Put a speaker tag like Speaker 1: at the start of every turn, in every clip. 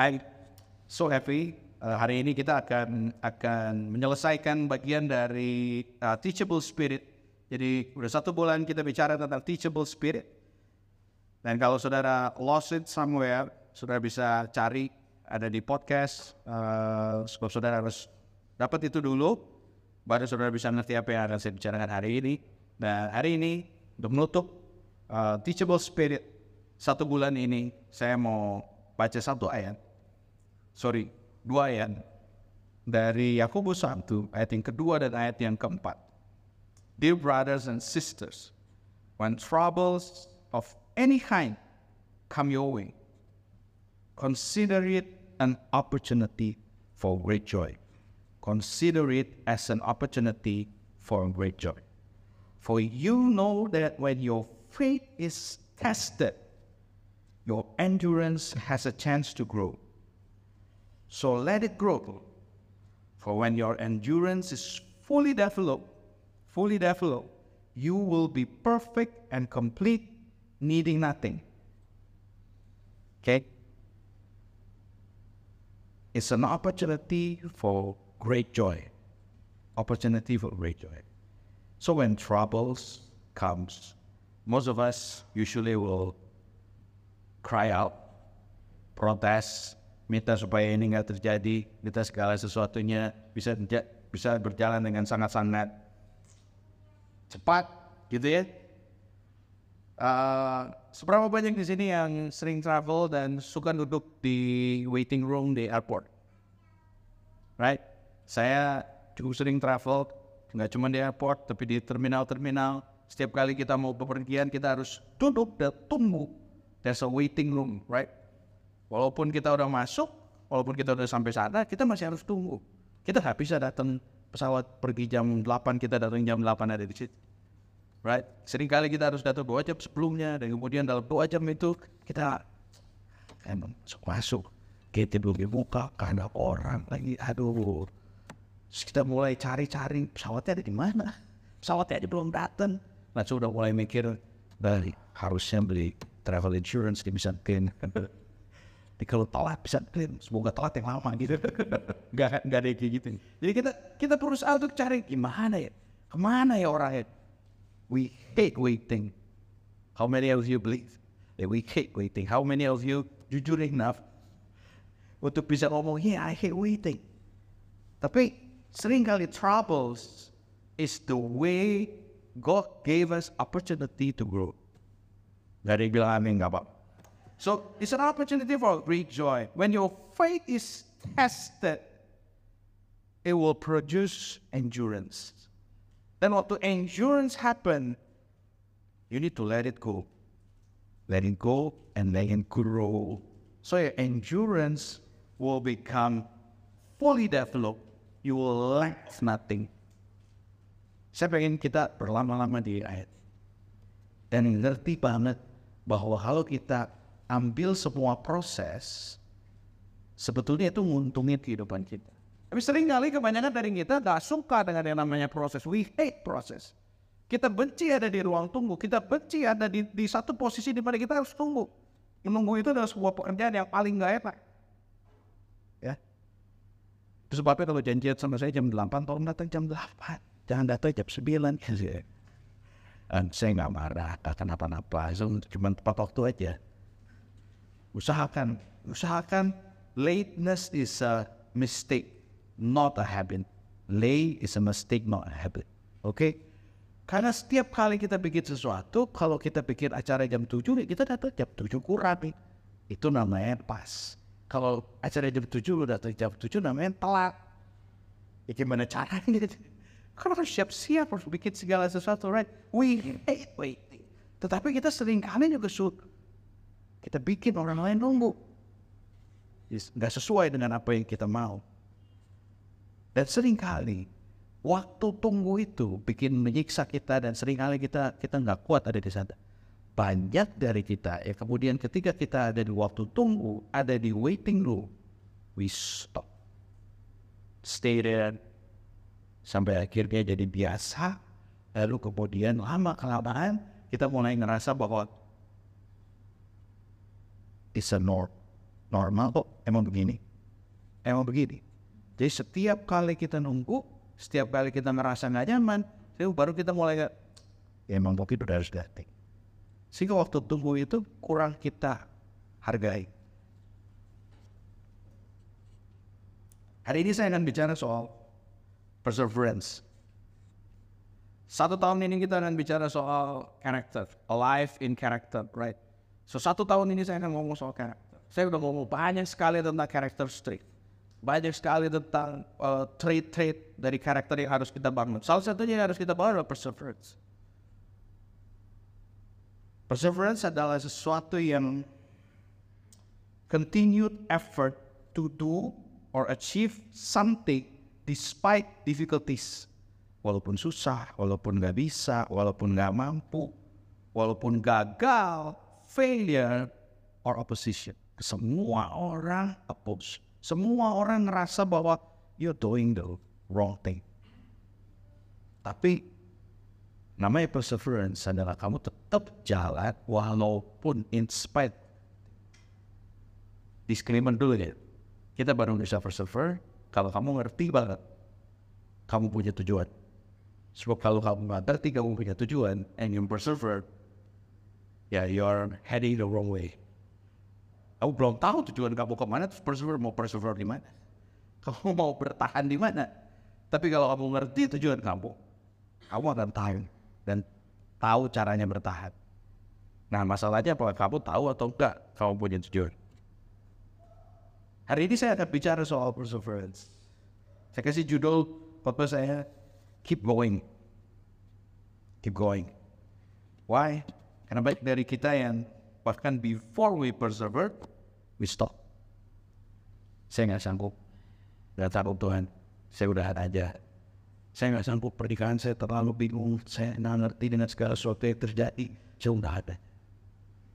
Speaker 1: I'm so happy uh, hari ini kita akan akan menyelesaikan bagian dari uh, teachable spirit. Jadi udah satu bulan kita bicara tentang teachable spirit. Dan kalau saudara lost it somewhere, saudara bisa cari ada di podcast. Uh, sebab saudara harus dapat itu dulu, baru saudara bisa ngerti apa yang akan saya bicarakan hari ini. Dan hari ini untuk menutup uh, teachable spirit satu bulan ini saya mau baca satu ayat. Sorry, dua ayat. Dari Yakobus 1, ayat yang kedua dan ayat yang keempat. Dear brothers and sisters, when troubles of any kind come your way, consider it an opportunity for great joy. Consider it as an opportunity for great joy. For you know that when your faith is tested, your endurance has a chance to grow. So let it grow. For when your endurance is fully developed, fully developed, you will be perfect and complete, needing nothing. Okay? It's an opportunity for great joy. Opportunity for great joy. So when troubles comes, most of us usually will cry out, protes, minta supaya ini nggak terjadi, minta segala sesuatunya bisa bisa berjalan dengan sangat-sangat cepat, gitu ya. Uh, seberapa banyak di sini yang sering travel dan suka duduk di waiting room di airport? Right? Saya cukup sering travel, nggak cuma di airport, tapi di terminal-terminal. Setiap kali kita mau bepergian, kita harus duduk dan tunggu There's a waiting room, right? Walaupun kita udah masuk, walaupun kita udah sampai sana, kita masih harus tunggu. Kita nggak bisa datang pesawat pergi jam 8, kita datang jam 8 ada di situ. Right? Seringkali kita harus datang dua jam sebelumnya, dan kemudian dalam dua jam itu kita emang masuk masuk. Kita belum dibuka, karena orang lagi, aduh. Terus kita mulai cari-cari pesawatnya ada di mana. Pesawatnya aja belum datang. Nah, sudah mulai mikir dari harusnya beli travel insurance dia bisa claim di kalau telat bisa claim semoga telat yang lama gitu. Nggak nggak ada kayak gitu jadi kita kita berusaha untuk cari gimana ya? Ke mana ya orangnya we hate waiting. How many of you believe? That we hate waiting. How many of you jujur enough untuk bisa ngomong yeah I hate waiting. Tapi sering kali troubles is the way God gave us opportunity to grow. Gak ada yang bilang amin, gak apa So, it's an opportunity for great joy. When your faith is tested, it will produce endurance. Then waktu endurance happen, you need to let it go. Let it go and let it grow. So your endurance will become fully developed. You will lack nothing. Saya pengen kita berlama-lama di ayat. Dan ngerti banget bahwa kalau kita ambil semua proses, sebetulnya itu nguntungin kehidupan kita. Tapi sering kali kebanyakan dari kita gak suka dengan yang namanya proses. We hate proses. Kita benci ada di ruang tunggu. Kita benci ada di, di satu posisi di mana kita harus tunggu. Menunggu itu adalah sebuah pekerjaan yang paling gak enak. Ya. Itu sebabnya kalau janjian sama saya jam 8, tolong datang jam 8. Jangan datang jam 9. Dan saya nggak marah, nggak kenapa-napa. Cuma tepat waktu aja. Usahakan, usahakan lateness is a mistake, not a habit. Late is a mistake, not a habit. Oke? Okay? Karena setiap kali kita bikin sesuatu, kalau kita bikin acara jam 7, ya kita datang jam 7 kurang. Nih. Itu namanya pas. Kalau acara jam 7, lu datang jam 7, namanya telat. Ya gimana caranya? Kan harus siap-siap harus bikin segala sesuatu, right? We hate waiting. Tetapi kita sering kali juga suka kita bikin orang lain nunggu. Nggak sesuai dengan apa yang kita mau. Dan sering kali waktu tunggu itu bikin menyiksa kita dan sering kali kita kita nggak kuat ada di sana. Banyak dari kita ya kemudian ketika kita ada di waktu tunggu, ada di waiting room, we stop. Stay there sampai akhirnya jadi biasa lalu kemudian lama kelamaan kita mulai ngerasa bahwa it's a norm
Speaker 2: normal kok, emang begini. Emang begini. Jadi setiap kali kita nunggu, setiap kali kita merasa nggak nyaman, baru kita mulai ya emang mungkin udah harus ganti. Sehingga waktu tunggu itu kurang kita hargai. Hari ini saya akan bicara soal perseverance. Satu tahun ini kita akan bicara soal character, alive in character, right? So satu tahun ini saya akan ngomong soal karakter. Saya udah ngomong banyak sekali tentang character trait. Banyak sekali tentang uh, trait-trait dari karakter yang harus kita bangun. Salah satunya yang harus kita bangun adalah perseverance. Perseverance adalah sesuatu yang continued effort to do or achieve something despite difficulties. Walaupun susah, walaupun nggak bisa, walaupun nggak mampu, walaupun gagal, failure, or opposition. Semua orang oppose. Semua orang ngerasa bahwa you're doing the wrong thing. Tapi namanya perseverance adalah kamu tetap jalan walaupun in spite. Disclaimer dulu ya. Kita baru bisa persevere kalau kamu ngerti banget kamu punya tujuan. Sebab kalau kamu nggak ngerti kamu punya tujuan and you persevere, ya yeah, you're heading the wrong way. Kamu belum tahu tujuan kamu ke mana, terus persevere mau persevere di mana? Kamu mau bertahan di mana? Tapi kalau kamu ngerti tujuan kamu, kamu akan tahu dan tahu caranya bertahan. Nah masalahnya apakah kamu tahu atau enggak kamu punya tujuan? Hari ini saya akan bicara soal perseverance. Saya kasih judul khotbah saya Keep Going. Keep Going. Why? Karena baik dari kita yang bahkan before we persevere, we stop. Saya nggak sanggup. Nggak sanggup Tuhan. Saya udahan aja. Saya nggak sanggup pernikahan saya terlalu bingung. Saya nggak ngerti dengan segala sesuatu yang terjadi. Saya udah ada.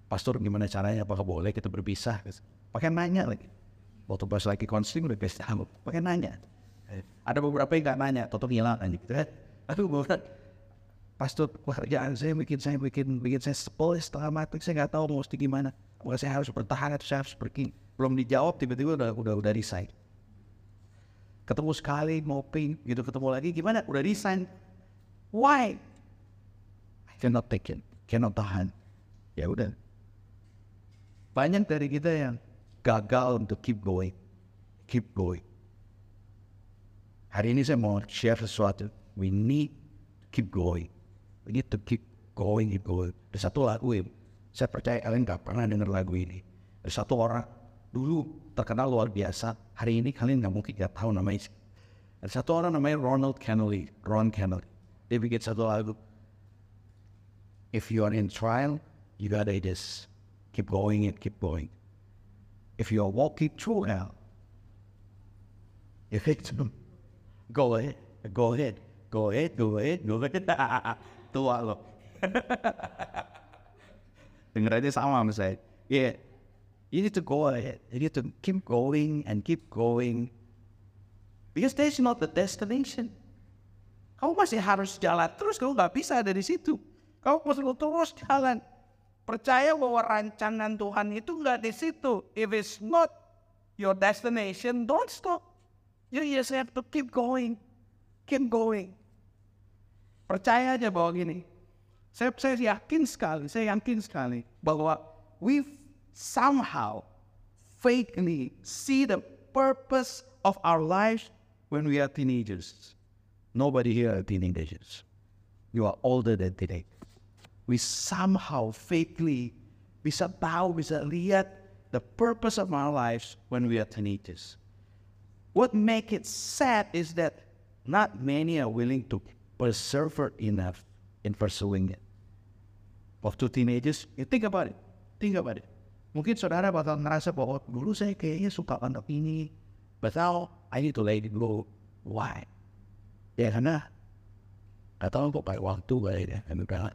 Speaker 2: Pastor gimana caranya? Apakah boleh kita berpisah? Pakai nanya lagi. Waktu pas lagi konseling udah kasih tahu. Pakai nanya. Ada beberapa yang nggak nanya. Toto ngilang aja gitu kan. Aduh, berat. Pastor pekerjaan saya bikin saya bikin bikin saya sepuluh setengah mati saya nggak tahu mau mesti gimana. Apakah saya harus bertahan atau saya harus pergi. Belum dijawab tiba-tiba udah udah udah resign. Ketemu sekali ngopi gitu ketemu lagi gimana? Udah resign. Why? I cannot take it. Cannot tahan. Ya udah. Banyak dari kita yang gagal untuk keep going. Keep going. Hari ini saya mau share sesuatu. We need keep going We need to keep going, keep going. Ada satu lagu ya, saya percaya kalian gak pernah dengar lagu ini. Ada satu orang dulu terkenal luar biasa, hari ini kalian gak mungkin gak tahu namanya. Ada satu orang namanya Ronald Kennedy, Ron Kennedy. Dia bikin satu lagu. If you are in trial, you gotta just keep going and keep going. If you are walking through hell, you hit them. Go ahead, go ahead, go ahead, go ahead, go ahead. Tua. Dengar aja sama sama saya. Yeah, you need to go ahead. You need to keep going and keep going. Because that's not the destination. Kamu masih harus jalan terus, kamu nggak bisa ada di situ. Kamu harus terus jalan. Percaya bahwa rancangan Tuhan itu nggak di situ. If it's not your destination, don't stop. You just have to keep going. Keep going. Percaya aja bahwa gini, saya, saya yakin sekali, saya yakin sekali bahwa we somehow fakely see the purpose of our lives when we are teenagers. Nobody here are teenagers. You are older than today. We somehow fakely bisa tahu, bisa lihat the purpose of our lives when we are teenagers. What make it sad is that not many are willing to persevered enough in pursuing it. Waktu teenagers, you think about it. Think about it. Mungkin saudara bakal ngerasa bahwa dulu saya kayaknya suka anak ini. But now, I need to let it go. Why? Ya karena gak tahu kok pakai waktu kayaknya. Kan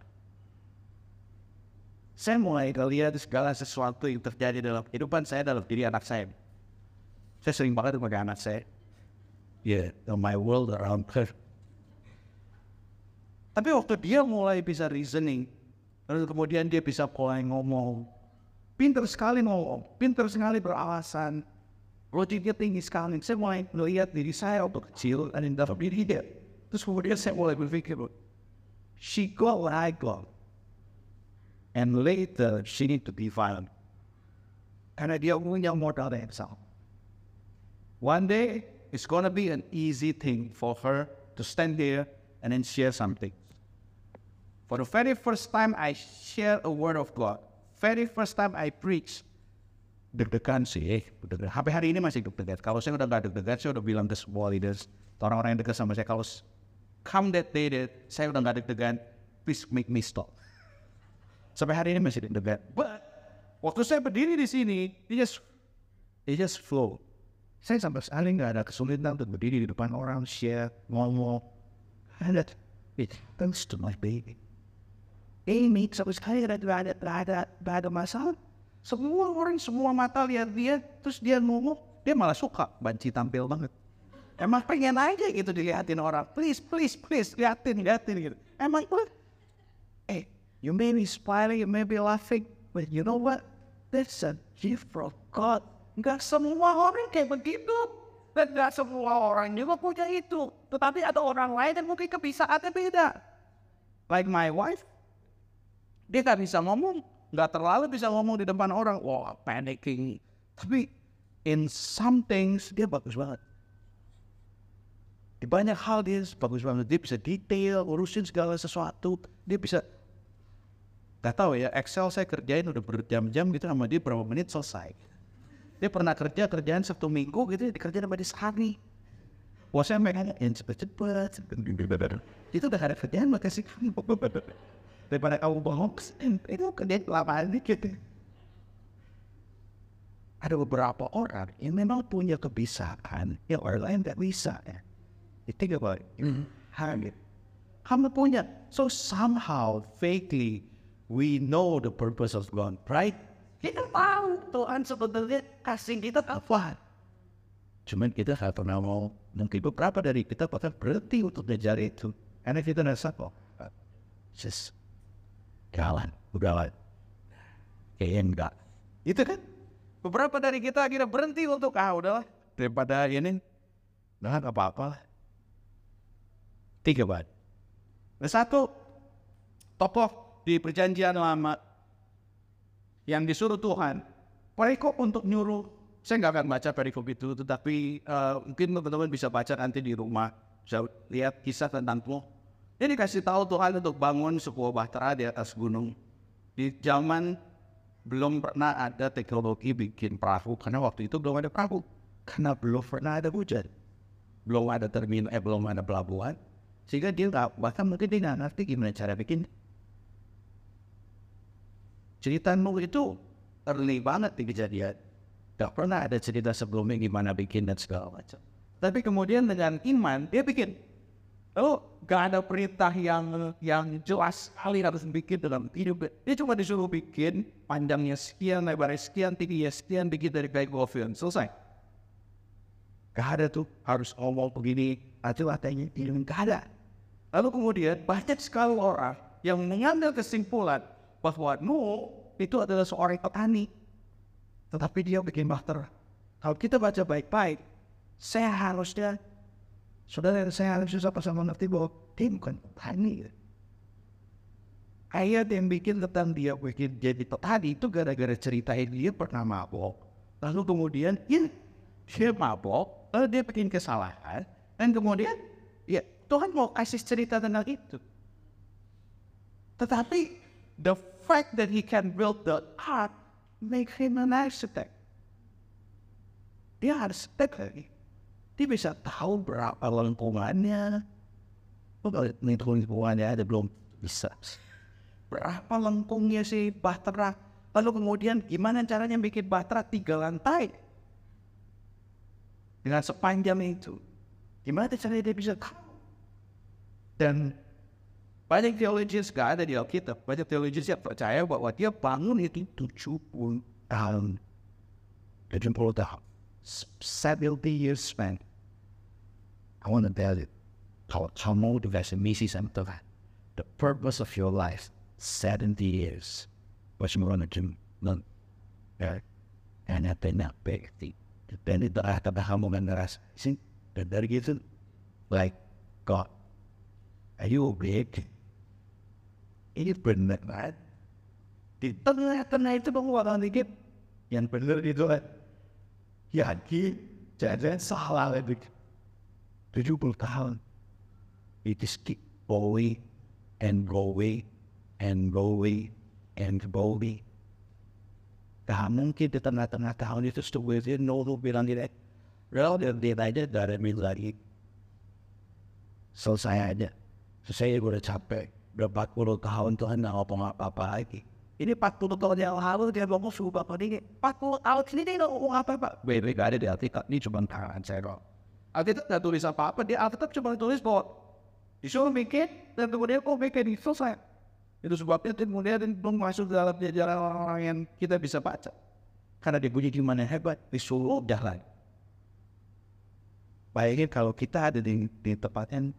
Speaker 2: saya mulai lihat segala sesuatu yang terjadi dalam kehidupan saya dalam diri anak saya. Saya sering banget pakai anak saya. Yeah, my world around her tapi waktu dia mulai bisa reasoning, lalu kemudian dia bisa mulai ngomong, pinter sekali ngomong, pinter sekali beralasan, logiknya tinggi sekali. Saya mulai melihat diri saya waktu kecil dan dalam diri dia. Terus kemudian saya mulai berpikir, she got what I got. And later, she need to be violent. Karena dia punya modal yang sama.
Speaker 1: One day, it's gonna be an easy thing for her to stand there and then share something. For the very first time I share a word of God, very first time I preach, deg-degan sih, deg-degan. Sampai hari ini masih deg-degan. Kalau saya udah gak deg-degan, saya udah bilang ke semua leaders, orang-orang yang dekat sama saya, kalau come that day that saya udah gak deg-degan, please make me stop. Sampai hari ini masih deg-degan. But, waktu saya berdiri di sini, it just, it just flow. Saya sampai sekali nggak ada kesulitan untuk berdiri di depan orang, share, ngomong. Ada, it thanks to my baby. Amy sampai sekali ada ada ada ada, masalah. Semua orang, semua mata lihat dia, terus dia ngomong, dia malah suka. Banci tampil banget. Emang pengen aja gitu dilihatin orang. Please, please, please, liatin, liatin gitu. Emang tuh, eh, you may be smiling, you may be laughing, but you know what? That's a gift from God. Gak semua orang kayak begitu. Dan gak semua orang juga punya itu. Tetapi ada orang lain yang mungkin kebisaannya beda. Like my wife, dia gak bisa ngomong. Gak terlalu bisa ngomong di depan orang. Wah, panicking. Tapi in some things, dia bagus banget. Di banyak hal dia bagus banget. Dia bisa detail, urusin segala sesuatu. Dia bisa Gak tahu ya, Excel saya kerjain udah berjam-jam gitu sama dia berapa menit selesai. Dia pernah kerja kerjaan satu minggu gitu, dikerjain sama dia sehari. Wah saya pengen yang cepet-cepet. Itu udah ada kerjaan makasih. Daripada kamu bohong, itu kerjaan kelamaan dikit. Ada beberapa orang yang memang punya kebiasaan yang orang lain gak bisa ya. You think about it. Habit. Kamu punya. So somehow, vaguely, we know the purpose of God, right? Kita tahu Tuhan sebenarnya kasih kita apa. Cuman kita nggak pernah mau. Mungkin beberapa dari kita bahkan berhenti untuk ngejar itu. Karena kita rasa kok, just jalan, udahlah. Kayaknya enggak. Itu kan? Beberapa dari kita akhirnya berhenti untuk, ah udahlah. Daripada ini, nah nggak apa-apa lah. Tiga banget. Nah, satu, tokoh di perjanjian lama yang disuruh Tuhan, perikop untuk nyuruh, saya nggak akan baca perikop itu, tetapi eh, mungkin teman-teman bisa baca nanti di rumah, bisa lihat kisah tentang Nuh. Dia dikasih tahu Tuhan untuk bangun sebuah bahtera di atas gunung. Di zaman belum pernah ada teknologi bikin perahu, karena waktu itu belum ada perahu, karena belum pernah ada hujan, belum ada terminal, eh belum ada pelabuhan, sehingga dia nggak bahkan mungkin dia nggak ngerti gimana cara bikin cerita Nuh itu early banget di kejadian. Gak pernah ada cerita sebelumnya gimana bikin dan segala macam. Tapi kemudian dengan iman dia bikin. Lalu gak ada perintah yang yang jelas sekali harus bikin dalam hidup. Dia cuma disuruh bikin panjangnya sekian, lebarnya sekian, tingginya sekian, bikin dari kayu govian. Selesai. Gak ada tuh harus ngomong begini, atau latihnya ini gak ada. Lalu kemudian banyak sekali orang yang mengambil kesimpulan bahwa Nuh itu adalah seorang petani. Tetapi dia bikin bahtera. Kalau kita baca baik-baik, saya harusnya, saudara saya harusnya sama-sama mengerti bahwa dia bukan petani. Ayat yang bikin tentang dia bikin jadi petani itu gara-gara ceritain dia pernah mabok. Lalu kemudian ya, dia mabok, lalu dia bikin kesalahan, dan kemudian ya Tuhan mau kasih cerita tentang itu. Tetapi the fact that he can build the ark make him an architect. Dia arsitek lagi. Dia bisa tahu berapa lengkungannya. Ngitung lengkungannya ada belum bisa. Berapa lengkungnya si bahtera. Lalu kemudian gimana caranya bikin bahtera tiga lantai. Dengan sepanjang itu. Gimana caranya dia bisa tahu. Dan banyak teologians gak ada di Alkitab. Banyak teologians yang percaya bahwa dia bangun itu 70 tahun. 70 tahun. 70 years span. I want to tell you. Kamu dikasih misi sama Tuhan. The purpose of your life, 70 years. What you gonna do? None.
Speaker 2: Ya. Kanya pinapekti. Dan itu ah kata kamu kan ngerasa sih. Dan dari gitu, like, God, are you big? Ini bener kan? Di tengah-tengah itu penguatan dikit. Yang bener itu kan. Yakin, jangan salah lagi. 70 tahun. It is keep going and going and going and going. Gak mungkin di tengah-tengah tahun itu setuju no lu bilang gitu. Well, dia aja dari minggu lagi. Selesai aja. Selesai gue udah capek. Udah 40 tahun Tuhan gak ngomong apa-apa lagi. Ini 40 tahun yang lalu dia ngomong suhu bapak ini. 40 tahun ini dia nggak ngomong apa-apa. Baik, gak ada di Alkitab. Ini cuma tangan saya kok. Alkitab gak tulis apa-apa. Dia Alkitab cuma tulis bahwa disuruh bikin dan kemudian kok bikin itu selesai. Itu sebabnya kemudian belum masuk dalam jajaran orang-orang yang kita bisa baca. Karena dia punya gimana hebat, disuruh udah lah. Bayangin kalau kita ada di, di tempat yang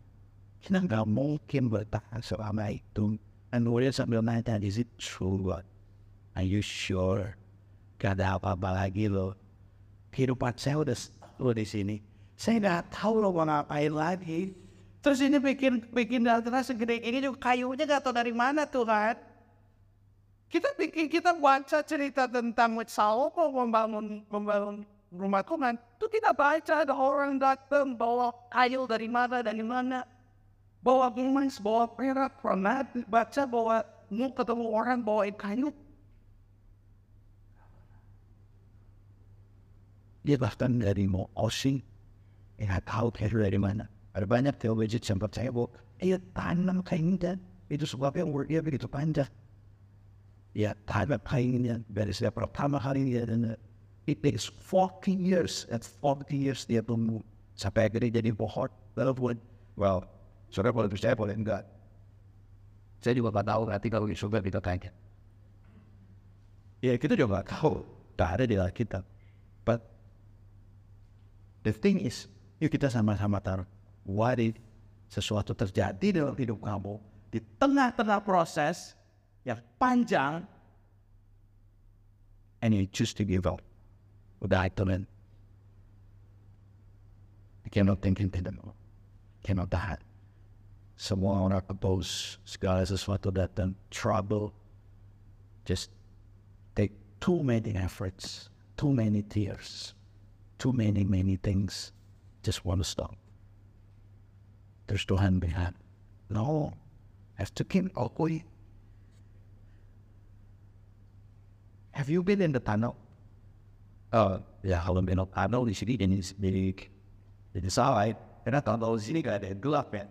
Speaker 2: kita nggak mungkin bertahan selama itu. Dan kemudian sambil nanya, is it true God? Are you sure? Gak ada apa-apa lagi loh. Kehidupan saya udah setahun di sini. Saya nggak tahu loh mau ngapain lagi. Terus ini bikin bikin dalam segede ini juga kayunya gak tahu dari mana tuh kan. Kita bikin kita baca cerita tentang Salomo membangun membangun rumah Tuhan. Tuh kita baca ada orang datang bawa kayu dari mana dari mana. Bawa emas, bawa perak, pernah baca bawa mau ketemu orang bawain kayu. Dia bahkan dari mau Osing, ya tahu kayu dari mana. Ada banyak teologi percaya bahwa ayo tanam kainnya. Itu sebabnya umur dia begitu panjang. Ya tanam kainnya dari setiap pertama kali dia dan it takes 40 years. At 40 years dia tumbuh sampai akhirnya jadi pohon. Lalu well, saudara boleh percaya boleh enggak. Saya juga nggak tahu nanti kalau di surga kita tanya. Ya kita juga nggak tahu. Tak ada di Alkitab. But the thing is, yuk kita sama-sama taruh what if sesuatu terjadi dalam hidup kamu di tengah-tengah proses yang panjang and you choose to give up. Udah itu men. You cannot think into them. Cannot tahan. Semua orang oppose segala sesuatu datang trouble. Just take too many efforts, too many tears, too many many things. Just want to stop. Terus Tuhan behind. no, have to keep going. Have you been in the tunnel? Oh, ya kalau belok tunnel di sini jadi jadi jadi salah. Karena tunnel di sini gak ada yang gelap ya.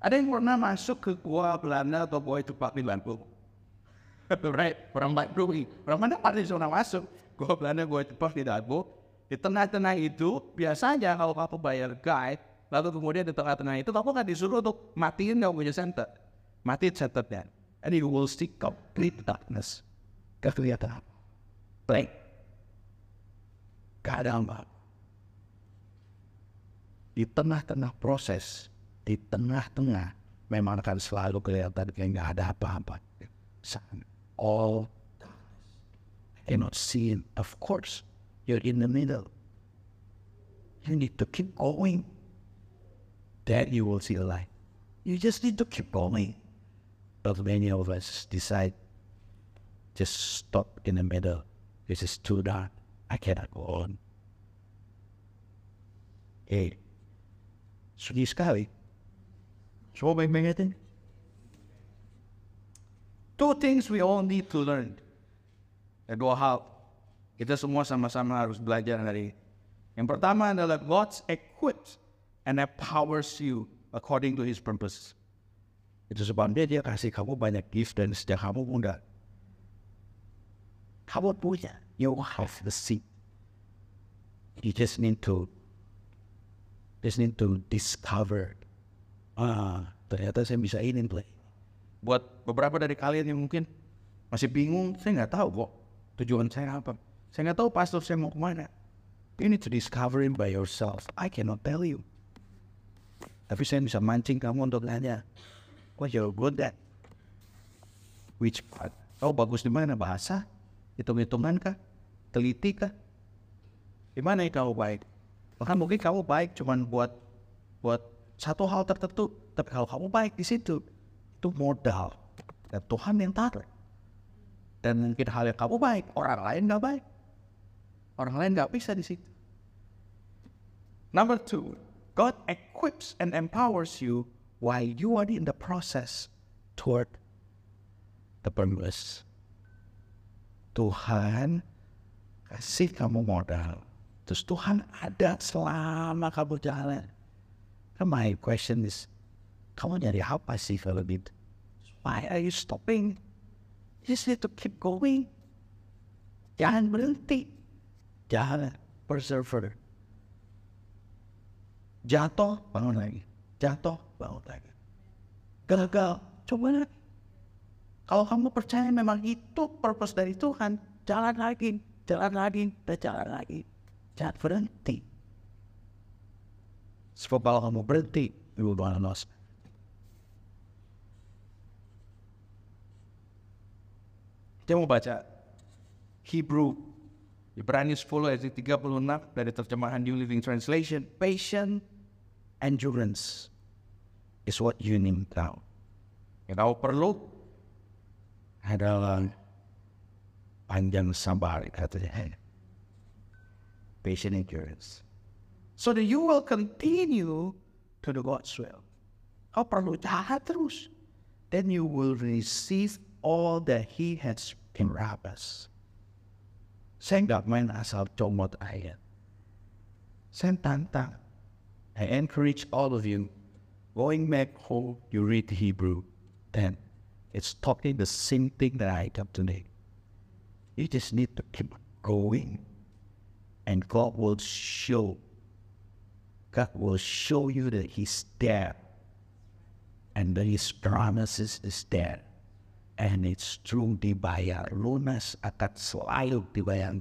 Speaker 2: Ada yang pernah masuk ke gua Belanda atau gua itu Pak lampu? right, orang Bandung, orang mana pada zona masuk? Gua Belanda, gua Jepang di Lampu. Di tengah-tengah itu, biasanya kalau kamu bayar guide, lalu kemudian di tengah-tengah itu kamu kan disuruh untuk matiin kamu punya center. Matiin centernya. And you will see complete darkness. Gak kelihatan. Blank. Gak ada apa. Di tengah-tengah proses, di tengah-tengah, memang akan selalu kelihatan kayak gak ada apa-apa. All darkness. Cannot see it. Of course, you're in the middle. You need to keep going. Then you will see a light. You just need to keep going. But many of us decide just stop in the middle. This is too dark. I cannot go on. Eh, sunyi sekali. Coba baik-baik Two things we all need to learn. Ada dua hal. Kita semua sama-sama harus belajar dari. Yang pertama adalah God equips and empowers you according to His purpose. Itu sebabnya dia kasih kamu banyak gift dan sejak kamu muda. Kamu punya, you have the seed. You just need to, just need to discover. Ah, ternyata saya bisa ini play. Buat beberapa dari kalian yang mungkin masih bingung, saya nggak tahu kok tujuan saya apa. Saya nggak tahu pastor saya mau ke mana. You need to discover it by yourself. I cannot tell you. Tapi saya bisa mancing kamu untuk nanya, what you're good at? Which part? Oh bagus di mana bahasa? Hitung-hitungan kah? Teliti kah? Gimana yang kamu baik? Bahkan mungkin kamu baik cuman buat buat satu hal tertentu, tapi kalau kamu baik di situ, itu modal dan Tuhan yang taruh. Dan mungkin hal yang kamu baik, orang lain nggak baik. Orang lain nggak bisa di situ. Number two, God equips and empowers you while you are in the process toward the purpose. Tuhan kasih kamu modal. Terus Tuhan ada selama kamu jalan. Kan my question is, kamu nyari apa sih kalau gitu? Why are you stopping? You just need to keep going. Jangan berhenti. Jangan persevere. Jatuh, bangun lagi. Jatuh, bangun lagi. Gagal, coba lagi. Kalau kamu percaya memang itu purpose dari Tuhan, jalan lagi, jalan lagi, dan jalan lagi. Jangan berhenti. Sebab kalau kamu berhenti, you will gonna lost.
Speaker 1: Dia mau baca Hebrew Ibrani 10 ayat 36 dari terjemahan New Living Translation.
Speaker 2: Patient endurance is what you need now.
Speaker 1: Yang kamu perlu
Speaker 2: adalah panjang sabar katanya. Patient endurance. So that you will continue to do God's will. Kau perlu jahat terus. Then you will receive all that He has us. Saya nggak main asal comot ayat. Saya tantang. I encourage all of you, going back home, you read Hebrew, then it's talking the same thing that I got today. You just need to keep going, and God will show. God will show you that He's there, and that His promises is there, and it's true dibayar lunas akan selalu dibayar.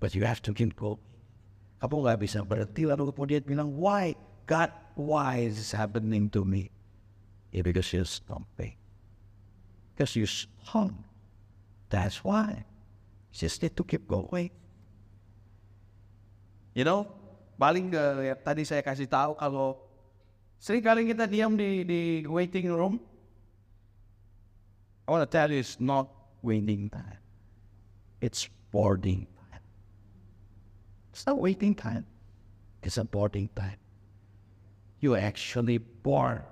Speaker 2: But you have to keep going. Kamu nggak bisa berhenti lalu kemudian bilang, why? God, why is this happening to me? Yeah, because you're stopping. Because you stop. That's why. You just need to keep going.
Speaker 1: You know, paling ke yang tadi saya kasih tahu kalau sering kali kita diam di di waiting room. I want to tell you it's not
Speaker 2: Waiting time. It's boarding time. It's not waiting time. It's a boarding time. You actually board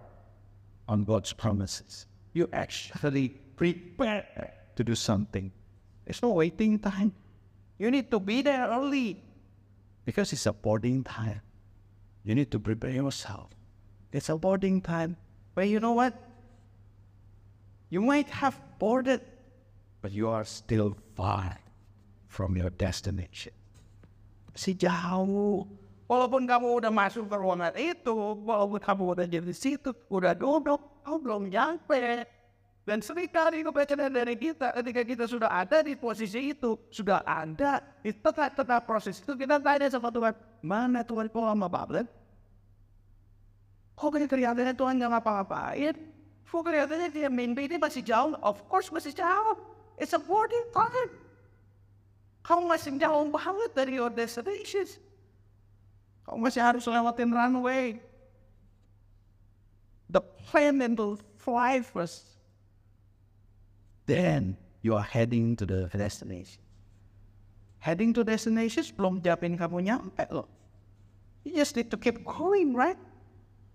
Speaker 2: on God's promises. You actually prepare to do something. It's no waiting time. You need to be there early because it's a boarding time. You need to prepare yourself. It's a boarding time. But you know what? You might have boarded, but you are still far from your destination. Si jauh.
Speaker 1: Walaupun kamu udah masuk ke ruangan itu, walaupun kamu udah di situ, udah duduk, kamu belum nyampe. Dan sering kali kebacaran dari kita, ketika kita sudah ada di posisi itu, sudah ada di tengah-tengah proses itu, kita tanya sama Tuhan, mana Tuhan kok lama banget? Kok kelihatannya Tuhan nggak ngapa-ngapain? Kelihatannya dia mimpi ini masih jauh? Of course masih jauh. It's a boarding time. Kamu masih jauh banget dari your destinations. Kamu masih harus lewatin runway. The plan and to fly first.
Speaker 2: Then you are heading to the destination.
Speaker 1: Heading to destinations belum jamin kamu nyampe loh. You just need to keep going, right?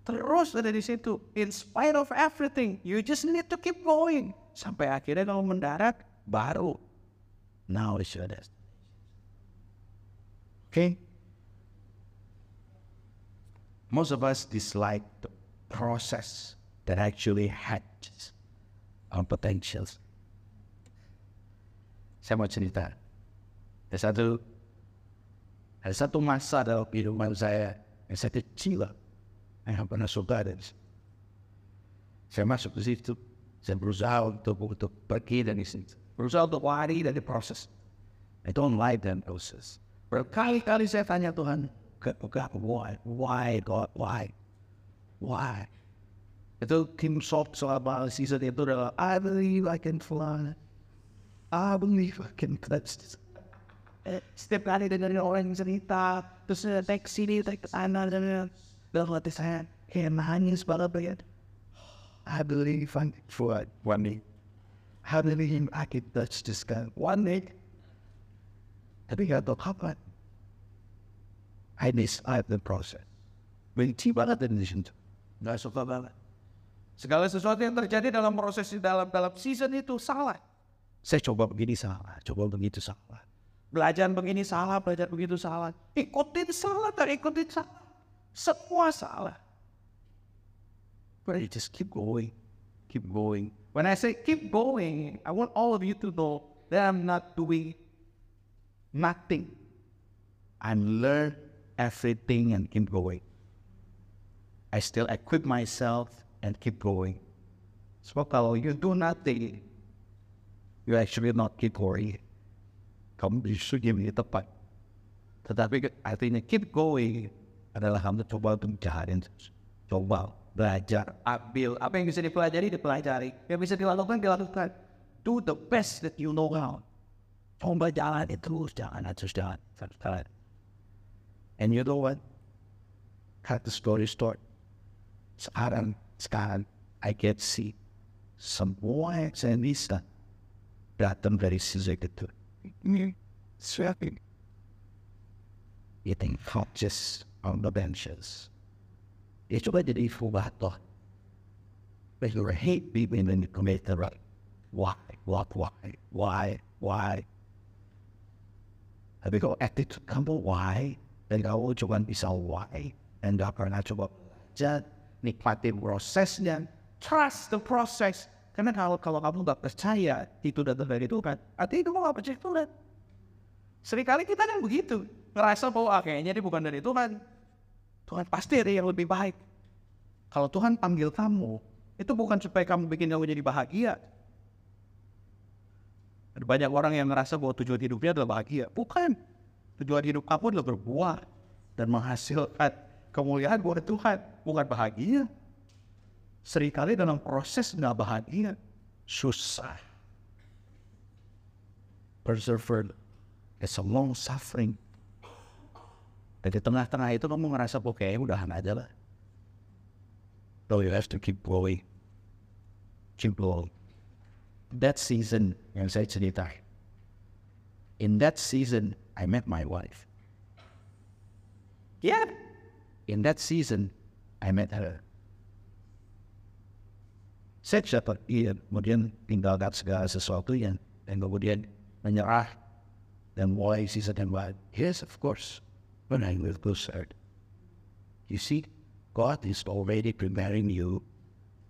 Speaker 1: Terus ada di situ. In spite of everything, you just need to keep going. Sampai akhirnya kamu mendarat, baru.
Speaker 2: Now is your destination. Okay? Most of us dislike the process that actually hatches our potentials. Saya mau cerita. Ada satu ada satu masa dalam kehidupan saya yang saya kecil yang pernah suka dan saya masuk ke situ saya berusaha untuk untuk pergi dari situ berusaha untuk lari dari proses I don't like that process. Berkali-kali saya tanya Tuhan God, why? Why God? Why? Why? Itu Kim Sok selama season itu adalah I believe I can fly. I believe I can touch this. Eh, Setiap kali dengerin orang cerita, terus eh, naik sini, naik sana, dan eh, dalam hati saya kayak nangis banget lihat. I believe I can for one day. I believe I can touch this guy one day. Tapi gak tau kapan. I describe the process. Benci banget dari situ. Gak suka banget.
Speaker 1: Segala sesuatu yang terjadi dalam proses dalam dalam season itu salah.
Speaker 2: Saya coba begini salah, coba begitu salah.
Speaker 1: Belajar begini salah, belajar begitu salah. Ikutin salah dan ikutin salah. Semua salah.
Speaker 2: But you just keep going, keep going.
Speaker 1: When I say keep going, I want all of you to know that I'm not doing nothing.
Speaker 2: and learn everything and keep going. I still equip myself and keep going. So kalau you do nothing, you actually not keep going. Kamu justru diam di tempat. Tetapi artinya keep going adalah kamu coba untuk terus. Coba belajar.
Speaker 1: Ambil apa yang bisa dipelajari, dipelajari. Yang bisa dilakukan, dilakukan.
Speaker 2: Do the best that you know how. Coba jalan terus, jangan terus jalan, terus jalan. And you know what? Cut the story short. Sekarang, sekarang, I get see semua yang saya bisa datang dari sisi itu. Ini sweating. Eating couches on the benches. Ya coba jadi fugato. But you hate people you commit the right. Why? What? Why? Why? Why? Tapi kalau attitude kamu why, dan kamu cuma bisa why, dan gak pernah coba belajar, nikmatin prosesnya,
Speaker 1: Trust the process.
Speaker 2: karena kalau kalau kamu gak percaya itu datang dari Tuhan, artinya kamu gak percaya Tuhan.
Speaker 1: Seringkali kita kan begitu. Ngerasa bahwa ah, kayaknya ini bukan dari Tuhan. Tuhan pasti ada yang lebih baik. Kalau Tuhan panggil kamu, itu bukan supaya kamu bikin kamu jadi bahagia. Ada banyak orang yang ngerasa bahwa tujuan hidupnya adalah bahagia. Bukan. Tujuan hidup kamu adalah berbuah dan menghasilkan kemuliaan buat Tuhan, bukan bahagia. Seringkali dalam proses nggak bahagia, susah.
Speaker 2: Persevere is a long suffering. Dan di tengah-tengah itu kamu ngerasa kok kayaknya udahan aja lah. No, you have to keep going. Keep going. That season yang saya cerita. In that season, I met my wife.
Speaker 1: Ya,
Speaker 2: In that season, I met her. Saya dapat dia, kemudian tinggalkan segala sesuatunya, dan kemudian menyerah dan mulai season yang baru. Yes, of course, when I will go start. You see, God is already preparing you.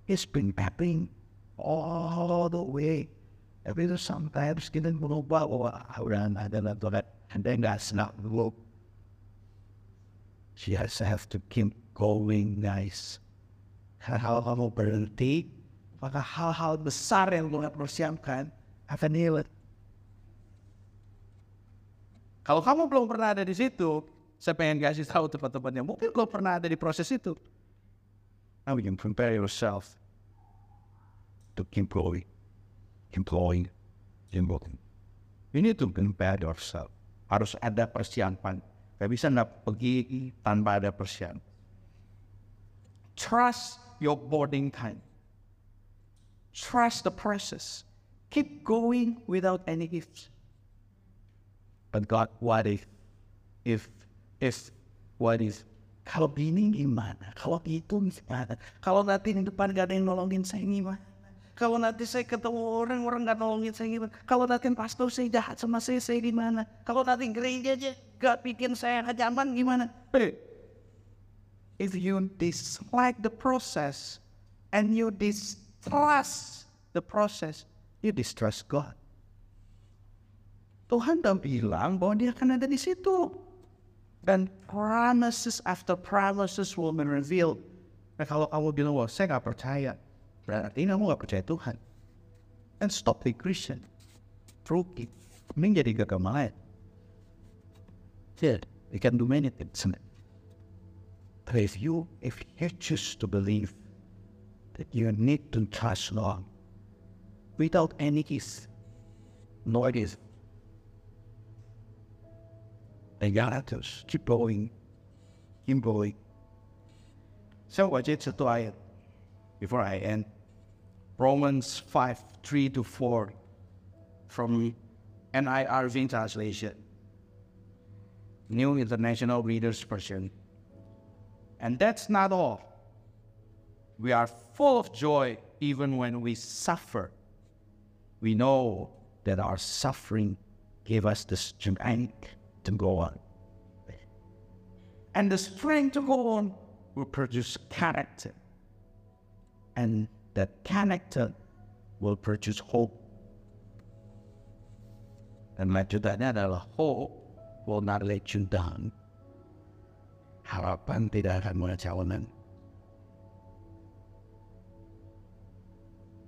Speaker 2: He's been preparing all the way. Tapi itu sometimes kita berubah, wah, udah ada na Tuhan, and then that's not will. She has to have to keep going, guys. Hal-hal kamu berhenti, maka hal-hal besar yang Tuhan persiapkan akan hilang.
Speaker 1: Kalau kamu belum pernah ada di situ, saya pengen mungkin.
Speaker 2: Now you can prepare yourself to going, keep going. You need to prepare yourself. Harus ada persiapan. Gak bisa nggak pergi tanpa ada persiapan.
Speaker 1: Trust your boarding time. Trust the process. Keep going without any ifs.
Speaker 2: But God, what if, if, if, what if, kalau ini gimana? Kalau itu gimana? Kalau nanti di depan gak ada yang nolongin saya gimana?
Speaker 1: Kalau nanti saya ketemu orang, orang nggak nolongin saya gimana? Kalau nanti pastor saya jahat sama saya, saya gimana? Kalau nanti gereja aja gak bikin saya nyaman gimana? Hey, if you dislike the process and you distrust the process,
Speaker 2: You distrust God.
Speaker 1: Tuhan udah bilang bahwa dia akan ada di situ. Dan promises after promises will be revealed.
Speaker 2: Nah kalau kamu bilang, wah saya gak percaya. Berarti kamu gak percaya Tuhan. And stop being Christian. Rugi. Mending jadi lain. Yeah, you can do many things. But if you, if you choose to believe that you need to trust Lord without any is, no idea. They got to keep going, keep going. So what it's to I before I end. Romans 5, 3 to 4 from NIRV translation. New International Reader's Version. And that's not all. We are full of joy even when we suffer. We know that our suffering gave us the strength to go on. And the strength to go on will produce character. And that character will produce hope. And lanjutannya adalah hope will not let you down. Harapan tidak akan mengecewakan.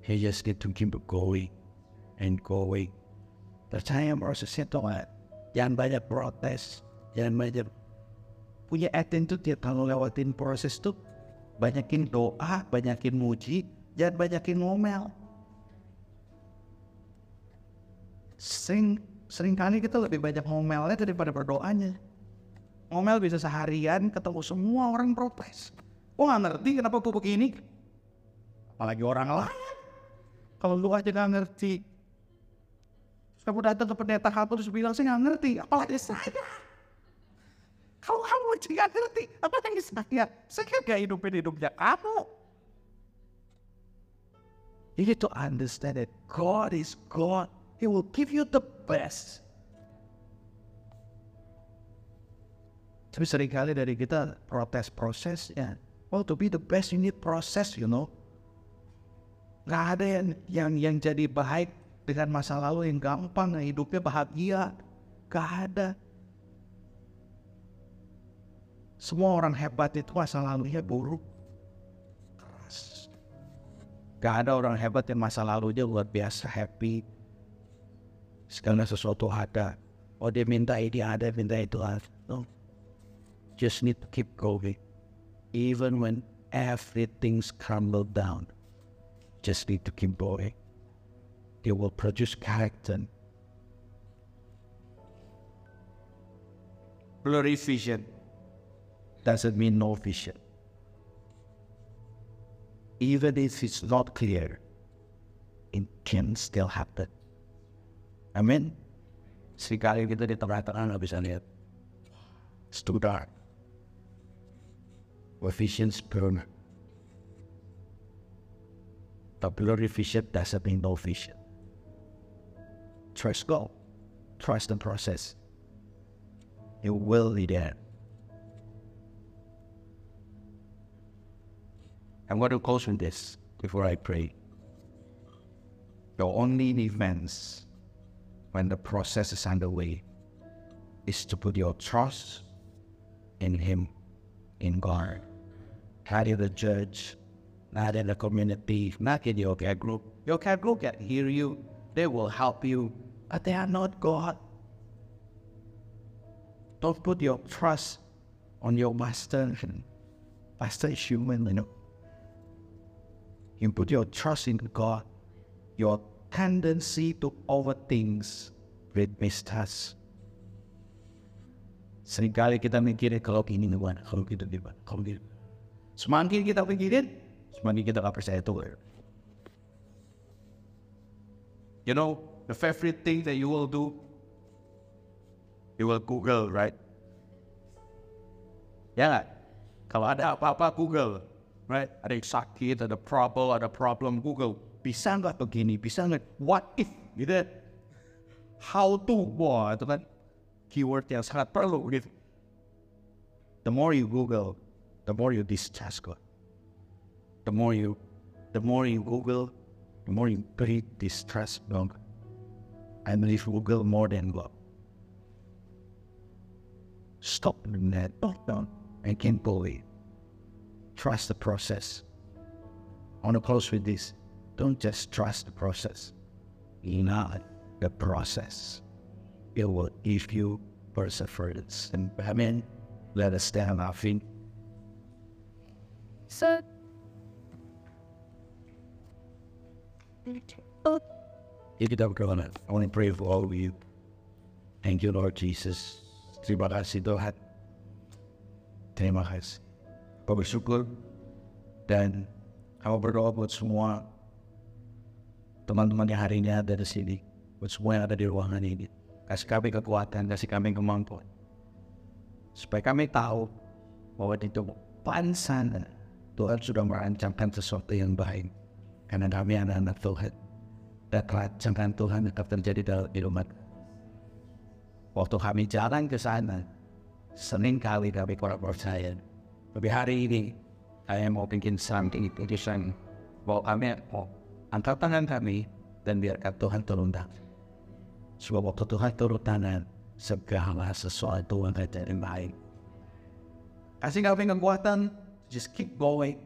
Speaker 2: You just need to keep going and going. Percaya prosesnya Tuhan. Jangan banyak protes. Jangan banyak punya attitude ya kalau lewatin proses tuh banyakin doa, banyakin muji, jangan banyakin ngomel. Sering sering kali kita lebih banyak ngomelnya daripada berdoanya. Ngomel bisa seharian ketemu semua orang protes. Gue gak ngerti kenapa gue begini. Apalagi orang lain. Kalau lu aja gak ngerti. Kamu datang ke pendeta kamu terus bilang, saya gak ngerti. Apalagi saya. Kalau kamu aja gak ngerti, apalagi saya. Saya kan gak hidupin hidupnya kamu. You need to understand that God is God. He will give you the best. Tapi sering kali dari kita protes prosesnya. Well, to be the best, you need process, you know. Gak ada yang, yang yang jadi baik dengan masa lalu yang gampang, yang hidupnya bahagia. Gak ada. Semua orang hebat itu masa lalunya buruk. Keras. Gak ada orang hebat yang masa lalunya luar biasa happy. Segala sesuatu ada. Oh dia minta ini ada, minta itu ada. No. Just need to keep going. Even when everything's crumbled down. Just need to keep going. They will produce character. Blurry vision doesn't mean no vision. Even if it's not clear, it can still happen. Amin. Sekali kita di tengah-tengah nggak bisa lihat. It's too dark. Where vision's burn. But blurry vision doesn't mean no vision. Trust God. Trust the process. It will be there. I'm going to close with this before I pray. Your only defense when the process is underway is to put your trust in Him, in God. Not in the judge, not in the community, not in your care group. Your care group can hear you, they will help you, but they are not God. Don't put your trust on your master. Master is human, you know. You put your trust in God. Your tendency to overthink will mistrust. Seringkali kita mikirin kalau ini gimana, kalau gitu gimana, kalau gitu. Semakin kita pikirin, semakin kita gak percaya Tuhan. You know, the favorite thing that you will do, you will Google, right? Ya nggak? Kalau ada apa-apa Google, right? Ada yang sakit, ada problem, ada problem Google. Bisa nggak begini? Bisa nggak? What if? Gitu. How to? Wah, itu kan keyword yang sangat perlu gitu. The more you Google, the more you distrust God. The more you, the more you Google, the more you breed distrust God. I believe Google more than God. Stop doing that. Don't, and can't believe. Trust the process. I want to close with this. Don't just trust the process. Not the process. It will give you perseverance. And Amen. Let us stand on our feet.
Speaker 3: So,
Speaker 2: If you it, I want to pray for all of you. Thank you, Lord Jesus. Terima kasih Tuhan. Terima kasih. Kau bersyukur dan kau berdoa buat semua teman-teman yang hari ini ada di sini. Buat semua yang ada di ruangan ini. Kasih kami kekuatan, kasih kami kemampuan. Supaya kami tahu bahwa di depan sana Tuhan sudah merancangkan sesuatu yang baik. Karena kami anak-anak Tuhan. Dan rancangan Tuhan tetap terjadi dalam hidup Waktu kami jalan ke sana, sering kali kami kurang percaya. Tapi hari ini, saya mau bikin something putusan bahwa kami oh, angkat tangan kami dan biarkan Tuhan turun tangan. Sebab waktu Tuhan turun tangan, segala sesuatu akan jadi baik. Kasih kami kekuatan, just keep going,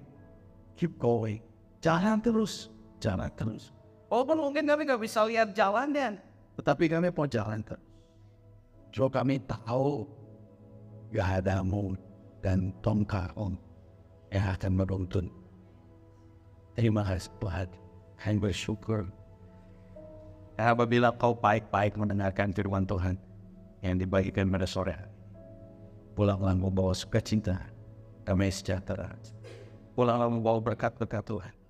Speaker 2: keep going. Jalan terus, jalan terus. Walaupun mungkin kami nggak bisa lihat jalannya, tetapi kami mau jalan terus. So kami tahu gadamu dan tongkatmu yang akan menuntun. Terima kasih Tuhan. Kami bersyukur. Dan apabila kau baik-baik mendengarkan firman Tuhan yang dibagikan pada sore hari, pulanglah membawa sukacita, damai sejahtera. Pulanglah membawa berkat-berkat Tuhan.